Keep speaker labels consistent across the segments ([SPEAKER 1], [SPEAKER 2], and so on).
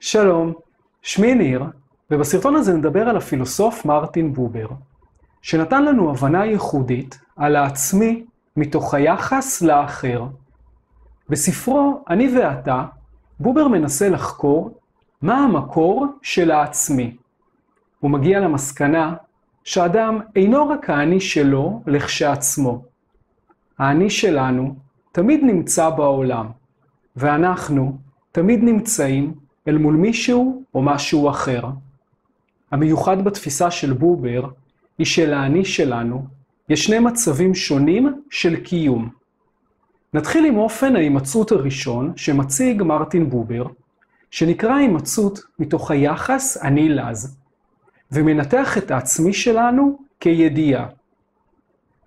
[SPEAKER 1] שלום, שמי ניר, ובסרטון הזה נדבר על הפילוסוף מרטין בובר, שנתן לנו הבנה ייחודית על העצמי מתוך היחס לאחר. בספרו "אני ואתה", בובר מנסה לחקור מה המקור של העצמי. הוא מגיע למסקנה שאדם אינו רק האני שלו לכשעצמו. האני שלנו תמיד נמצא בעולם, ואנחנו תמיד נמצאים אל מול מישהו או משהו אחר. המיוחד בתפיסה של בובר היא שלאני שלנו יש שני מצבים שונים של קיום. נתחיל עם אופן ההימצאות הראשון שמציג מרטין בובר, שנקרא הימצאות מתוך היחס אני לז, ומנתח את העצמי שלנו כידיעה.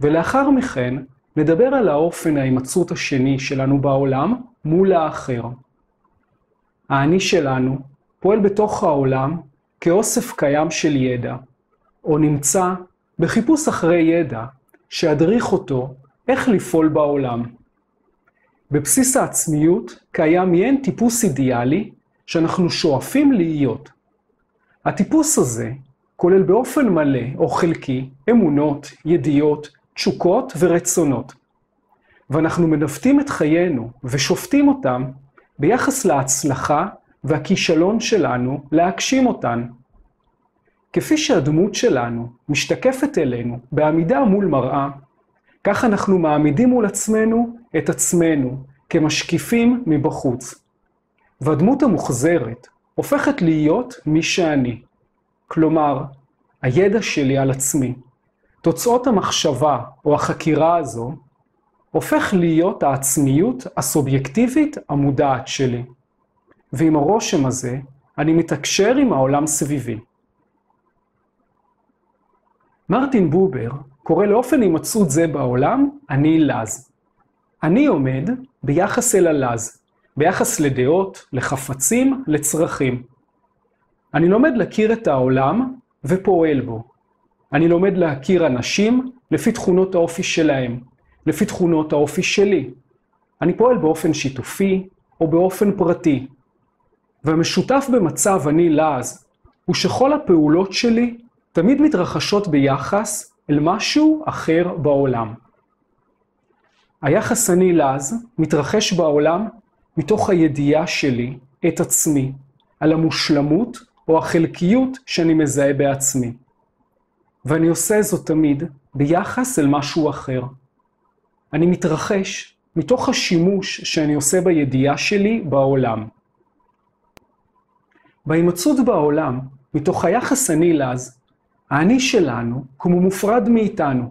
[SPEAKER 1] ולאחר מכן נדבר על האופן ההימצאות השני שלנו בעולם מול האחר. האני שלנו פועל בתוך העולם כאוסף קיים של ידע, או נמצא בחיפוש אחרי ידע שידריך אותו איך לפעול בעולם. בבסיס העצמיות קיים מעין טיפוס אידיאלי שאנחנו שואפים להיות. הטיפוס הזה כולל באופן מלא או חלקי אמונות, ידיעות, תשוקות ורצונות. ואנחנו מנווטים את חיינו ושופטים אותם ביחס להצלחה והכישלון שלנו להגשים אותן. כפי שהדמות שלנו משתקפת אלינו בעמידה מול מראה, כך אנחנו מעמידים מול עצמנו את עצמנו כמשקיפים מבחוץ. והדמות המוחזרת הופכת להיות מי שאני. כלומר, הידע שלי על עצמי, תוצאות המחשבה או החקירה הזו, הופך להיות העצמיות הסובייקטיבית המודעת שלי. ועם הרושם הזה, אני מתקשר עם העולם סביבי. מרטין בובר קורא לאופן הימצאות זה בעולם, אני לז. אני עומד ביחס אל הלז, ביחס לדעות, לחפצים, לצרכים. אני לומד להכיר את העולם ופועל בו. אני לומד להכיר אנשים לפי תכונות האופי שלהם, לפי תכונות האופי שלי. אני פועל באופן שיתופי או באופן פרטי. והמשותף במצב אני לעז, הוא שכל הפעולות שלי תמיד מתרחשות ביחס אל משהו אחר בעולם. היחס אני לעז מתרחש בעולם מתוך הידיעה שלי, את עצמי, על המושלמות או החלקיות שאני מזהה בעצמי. ואני עושה זאת תמיד ביחס אל משהו אחר. אני מתרחש מתוך השימוש שאני עושה בידיעה שלי בעולם. בהימצאות בעולם, מתוך היחס אני לז, האני שלנו כמו מופרד מאיתנו,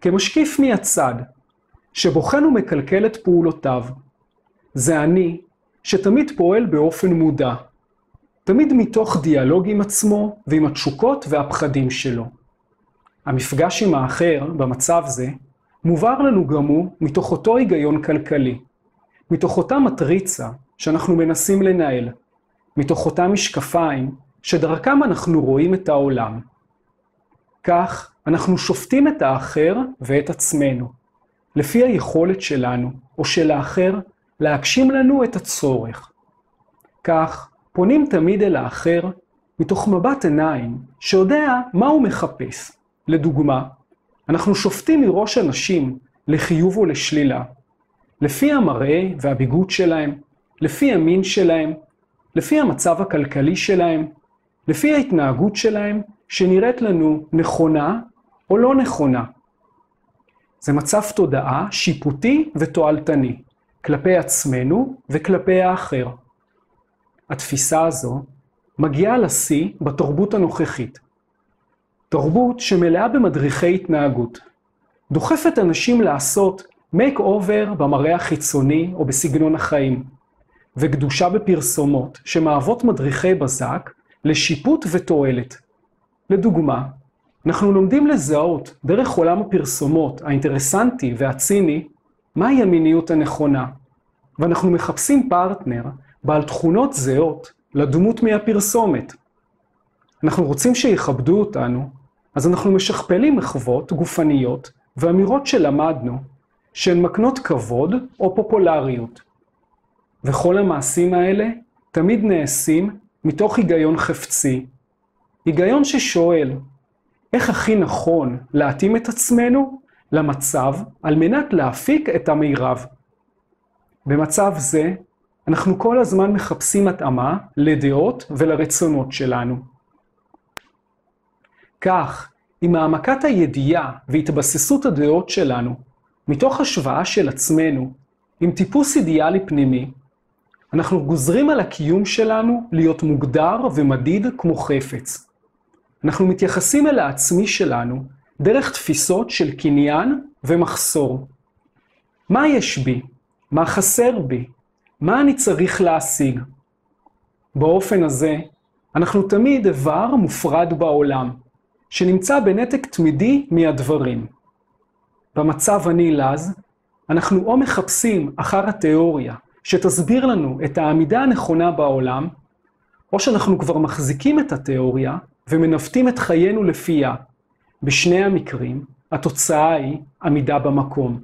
[SPEAKER 1] כמשקיף מהצד, שבוחן ומקלקל את פעולותיו. זה אני שתמיד פועל באופן מודע, תמיד מתוך דיאלוג עם עצמו ועם התשוקות והפחדים שלו. המפגש עם האחר, במצב זה, מובהר לנו גם הוא מתוך אותו היגיון כלכלי, מתוך אותה מטריצה שאנחנו מנסים לנהל, מתוך אותם משקפיים שדרכם אנחנו רואים את העולם. כך אנחנו שופטים את האחר ואת עצמנו, לפי היכולת שלנו, או של האחר, להגשים לנו את הצורך. כך פונים תמיד אל האחר מתוך מבט עיניים שיודע מה הוא מחפש. לדוגמה, אנחנו שופטים מראש אנשים לחיוב או לשלילה, לפי המראה והביגוד שלהם, לפי המין שלהם, לפי המצב הכלכלי שלהם, לפי ההתנהגות שלהם, שנראית לנו נכונה או לא נכונה. זה מצב תודעה שיפוטי ותועלתני, כלפי עצמנו וכלפי האחר. התפיסה הזו מגיעה לשיא בתרבות הנוכחית. תרבות שמלאה במדריכי התנהגות. דוחפת אנשים לעשות מייק אובר במראה החיצוני או בסגנון החיים, וקדושה בפרסומות שמהוות מדריכי בזק לשיפוט ותועלת. לדוגמה, אנחנו לומדים לזהות דרך עולם הפרסומות האינטרסנטי והציני מהי המיניות הנכונה, ואנחנו מחפשים פרטנר בעל תכונות זהות לדמות מהפרסומת. אנחנו רוצים שיכבדו אותנו, אז אנחנו משכפלים מחוות גופניות ואמירות שלמדנו, שהן מקנות כבוד או פופולריות. וכל המעשים האלה תמיד נעשים מתוך היגיון חפצי, היגיון ששואל, איך הכי נכון להתאים את עצמנו למצב על מנת להפיק את המירב. במצב זה, אנחנו כל הזמן מחפשים התאמה לדעות ולרצונות שלנו. כך, עם העמקת הידיעה והתבססות הדעות שלנו, מתוך השוואה של עצמנו, עם טיפוס אידיאלי פנימי, אנחנו גוזרים על הקיום שלנו להיות מוגדר ומדיד כמו חפץ. אנחנו מתייחסים אל העצמי שלנו דרך תפיסות של קניין ומחסור. מה יש בי? מה חסר בי? מה אני צריך להשיג? באופן הזה, אנחנו תמיד איבר מופרד בעולם, שנמצא בנתק תמידי מהדברים. במצב הנעלז, אנחנו או מחפשים אחר התיאוריה שתסביר לנו את העמידה הנכונה בעולם, או שאנחנו כבר מחזיקים את התיאוריה ומנווטים את חיינו לפיה. בשני המקרים, התוצאה היא עמידה במקום.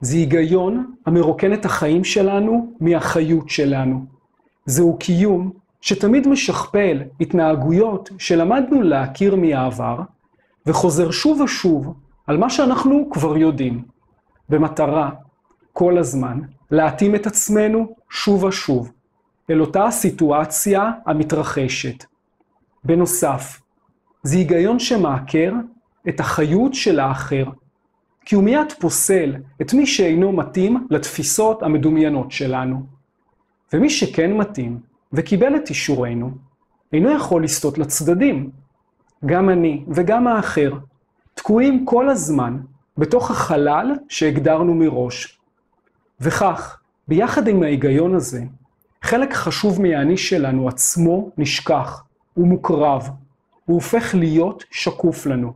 [SPEAKER 1] זה היגיון המרוקן את החיים שלנו מהחיות שלנו. זהו קיום שתמיד משכפל התנהגויות שלמדנו להכיר מהעבר, וחוזר שוב ושוב על מה שאנחנו כבר יודעים, במטרה כל הזמן להתאים את עצמנו שוב ושוב אל אותה הסיטואציה המתרחשת. בנוסף, זה היגיון שמעקר את החיות של האחר, כי הוא מיד פוסל את מי שאינו מתאים לתפיסות המדומיינות שלנו. ומי שכן מתאים וקיבל את אישורנו, אינו יכול לסטות לצדדים. גם אני וגם האחר תקועים כל הזמן בתוך החלל שהגדרנו מראש. וכך, ביחד עם ההיגיון הזה, חלק חשוב מהאני שלנו עצמו נשכח, הוא מוקרב, הוא הופך להיות שקוף לנו.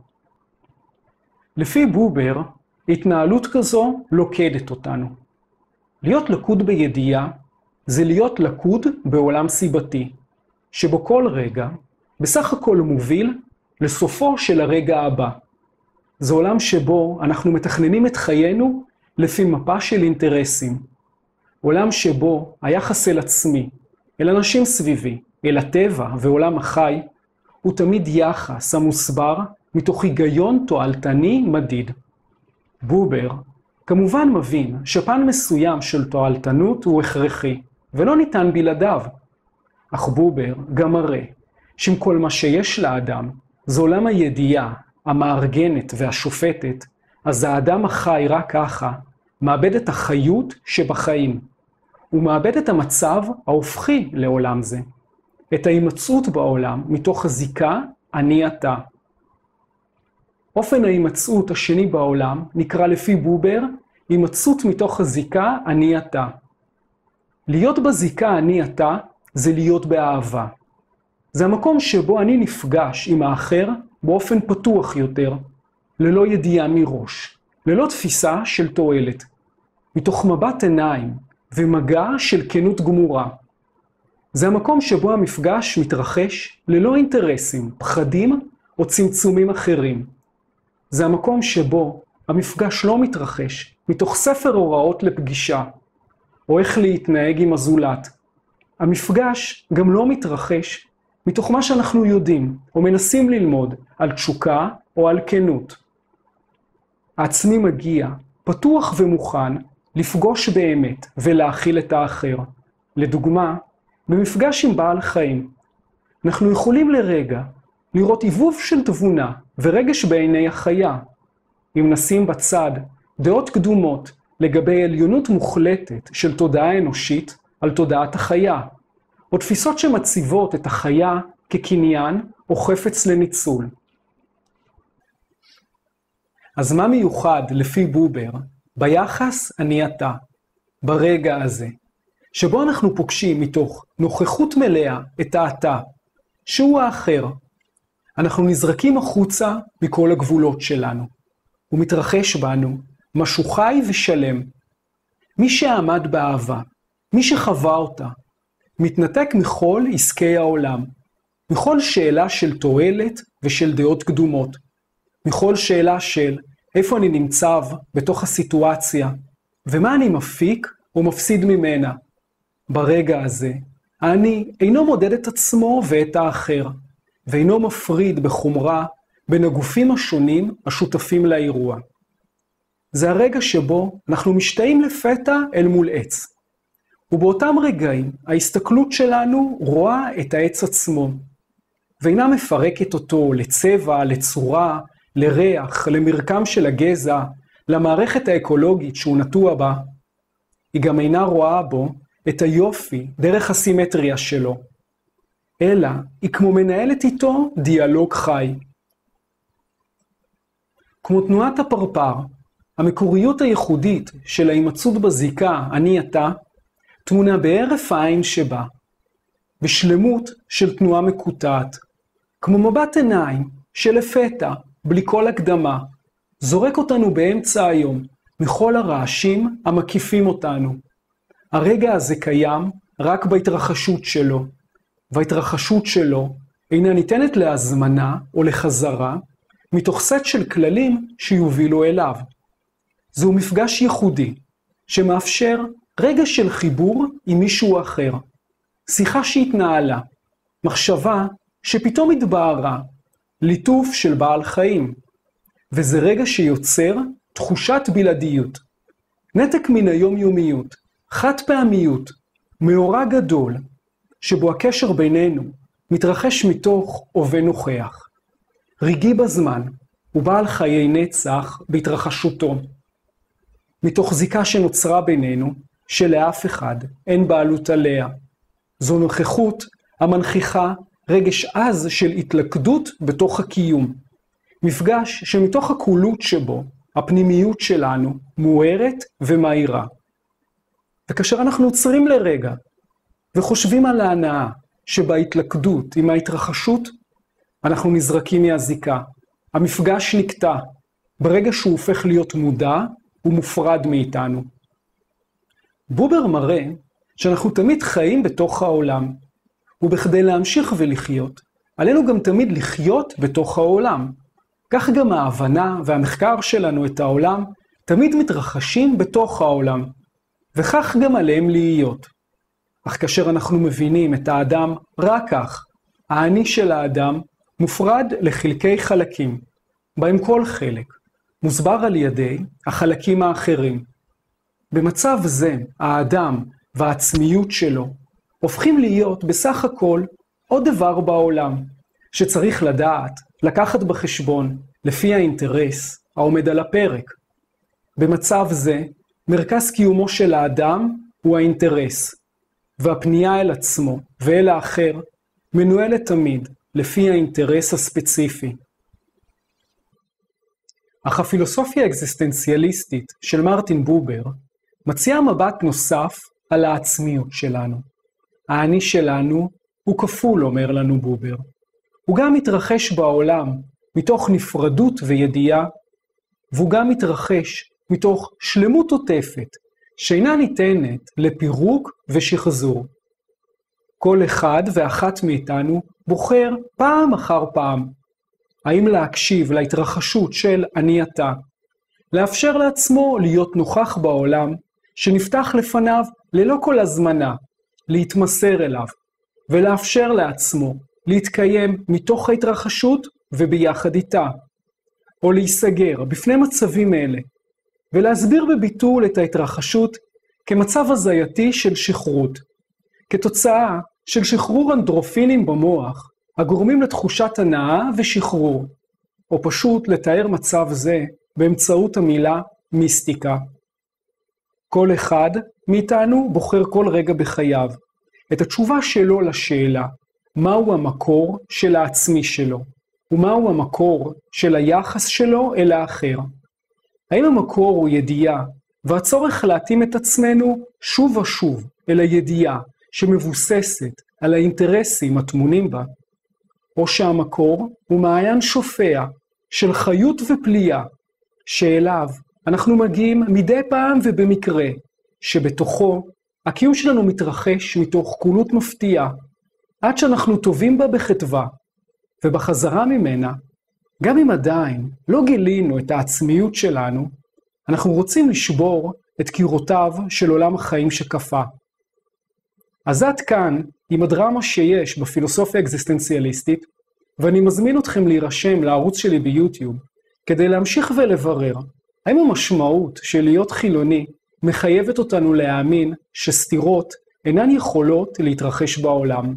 [SPEAKER 1] לפי בובר, התנהלות כזו לוקדת אותנו. להיות לקוד בידיעה זה להיות לקוד בעולם סיבתי, שבו כל רגע בסך הכל מוביל לסופו של הרגע הבא. זה עולם שבו אנחנו מתכננים את חיינו לפי מפה של אינטרסים. עולם שבו היחס אל עצמי, אל אנשים סביבי, אל הטבע ועולם החי, הוא תמיד יחס המוסבר מתוך היגיון תועלתני מדיד. בובר כמובן מבין שפן מסוים של תועלתנות הוא הכרחי, ולא ניתן בלעדיו. אך בובר גם מראה שאם כל מה שיש לאדם זה עולם הידיעה, המארגנת והשופטת, אז האדם החי רק ככה מאבד את החיות שבחיים. הוא מאבד את המצב ההופכי לעולם זה, את ההימצאות בעולם מתוך הזיקה אני אתה. אופן ההימצאות השני בעולם נקרא לפי בובר הימצאות מתוך הזיקה אני אתה. להיות בזיקה אני אתה זה להיות באהבה. זה המקום שבו אני נפגש עם האחר באופן פתוח יותר, ללא ידיעה מראש, ללא תפיסה של תועלת, מתוך מבט עיניים ומגע של כנות גמורה. זה המקום שבו המפגש מתרחש ללא אינטרסים, פחדים או צמצומים אחרים. זה המקום שבו המפגש לא מתרחש מתוך ספר הוראות לפגישה, או איך להתנהג עם הזולת. המפגש גם לא מתרחש מתוך מה שאנחנו יודעים, או מנסים ללמוד, על תשוקה או על כנות. העצמי מגיע, פתוח ומוכן, לפגוש באמת ולהכיל את האחר. לדוגמה, במפגש עם בעל חיים, אנחנו יכולים לרגע לראות עיבוב של תבונה ורגש בעיני החיה. אם נשים בצד דעות קדומות לגבי עליונות מוחלטת של תודעה אנושית על תודעת החיה, או תפיסות שמציבות את החיה כקניין או חפץ לניצול. אז מה מיוחד לפי בובר ביחס אני אתה, ברגע הזה, שבו אנחנו פוגשים מתוך נוכחות מלאה את האתה, שהוא האחר. אנחנו נזרקים החוצה מכל הגבולות שלנו, ומתרחש בנו משהו חי ושלם. מי שעמד באהבה, מי שחווה אותה, מתנתק מכל עסקי העולם, מכל שאלה של תועלת ושל דעות קדומות, מכל שאלה של איפה אני נמצב בתוך הסיטואציה, ומה אני מפיק או מפסיד ממנה. ברגע הזה, האני אינו מודד את עצמו ואת האחר, ואינו מפריד בחומרה בין הגופים השונים השותפים לאירוע. זה הרגע שבו אנחנו משתאים לפתע אל מול עץ. ובאותם רגעים ההסתכלות שלנו רואה את העץ עצמו, ואינה מפרקת אותו לצבע, לצורה, לריח, למרקם של הגזע, למערכת האקולוגית שהוא נטוע בה. היא גם אינה רואה בו את היופי דרך הסימטריה שלו, אלא היא כמו מנהלת איתו דיאלוג חי. כמו תנועת הפרפר, המקוריות הייחודית של ההימצאות בזיקה אני-אתה, טמונה בהרף העין שבה, בשלמות של תנועה מקוטעת, כמו מבט עיניים שלפתע, בלי כל הקדמה, זורק אותנו באמצע היום מכל הרעשים המקיפים אותנו. הרגע הזה קיים רק בהתרחשות שלו, וההתרחשות שלו אינה ניתנת להזמנה או לחזרה מתוך סט של כללים שיובילו אליו. זהו מפגש ייחודי, שמאפשר רגע של חיבור עם מישהו אחר, שיחה שהתנהלה, מחשבה שפתאום התבהרה, ליטוף של בעל חיים, וזה רגע שיוצר תחושת בלעדיות. נתק מן היומיומיות, חד פעמיות, מאורע גדול, שבו הקשר בינינו מתרחש מתוך הווה נוכח. רגעי בזמן, ובעל חיי נצח בהתרחשותו. מתוך זיקה שנוצרה בינינו, שלאף אחד אין בעלות עליה. זו נוכחות המנכיחה רגש עז של התלכדות בתוך הקיום. מפגש שמתוך הקולות שבו, הפנימיות שלנו מוארת ומהירה. וכאשר אנחנו עוצרים לרגע וחושבים על ההנאה שבהתלכדות עם ההתרחשות, אנחנו נזרקים מהזיקה. המפגש נקטע. ברגע שהוא הופך להיות מודע, הוא מופרד מאיתנו. בובר מראה שאנחנו תמיד חיים בתוך העולם, ובכדי להמשיך ולחיות, עלינו גם תמיד לחיות בתוך העולם. כך גם ההבנה והמחקר שלנו את העולם תמיד מתרחשים בתוך העולם, וכך גם עליהם להיות. אך כאשר אנחנו מבינים את האדם רק כך, האני של האדם מופרד לחלקי חלקים, בהם כל חלק מוסבר על ידי החלקים האחרים. במצב זה, האדם והעצמיות שלו הופכים להיות בסך הכל עוד דבר בעולם, שצריך לדעת, לקחת בחשבון, לפי האינטרס העומד על הפרק. במצב זה, מרכז קיומו של האדם הוא האינטרס, והפנייה אל עצמו ואל האחר מנוהלת תמיד לפי האינטרס הספציפי. אך הפילוסופיה האקזיסטנציאליסטית של מרטין בובר מציעה מבט נוסף על העצמיות שלנו. האני שלנו הוא כפול, אומר לנו בובר. הוא גם מתרחש בעולם מתוך נפרדות וידיעה, והוא גם מתרחש מתוך שלמות עוטפת, שאינה ניתנת לפירוק ושחזור. כל אחד ואחת מאיתנו בוחר פעם אחר פעם האם להקשיב להתרחשות של אני אתה, לאפשר לעצמו להיות נוכח בעולם שנפתח לפניו ללא כל הזמנה, להתמסר אליו, ולאפשר לעצמו להתקיים מתוך ההתרחשות וביחד איתה, או להיסגר בפני מצבים אלה, ולהסביר בביטול את ההתרחשות כמצב הזייתי של שכרות, כתוצאה של שחרור אנדרופינים במוח, הגורמים לתחושת הנאה ושחרור, או פשוט לתאר מצב זה באמצעות המילה מיסטיקה. כל אחד מאיתנו בוחר כל רגע בחייו את התשובה שלו לשאלה, מהו המקור של העצמי שלו, ומהו המקור של היחס שלו אל האחר. האם המקור הוא ידיעה, והצורך להתאים את עצמנו שוב ושוב אל הידיעה שמבוססת על האינטרסים הטמונים בה, או שהמקור הוא מעיין שופע של חיות ופליאה, שאליו אנחנו מגיעים מדי פעם ובמקרה, שבתוכו הקיום שלנו מתרחש מתוך קולות מפתיעה, עד שאנחנו טובים בה בחטבה, ובחזרה ממנה, גם אם עדיין לא גילינו את העצמיות שלנו, אנחנו רוצים לשבור את קירותיו של עולם החיים שקפא. אז עד כאן עם הדרמה שיש בפילוסופיה אקזיסטנציאליסטית, ואני מזמין אתכם להירשם לערוץ שלי ביוטיוב, כדי להמשיך ולברר האם המשמעות של להיות חילוני מחייבת אותנו להאמין שסתירות אינן יכולות להתרחש בעולם.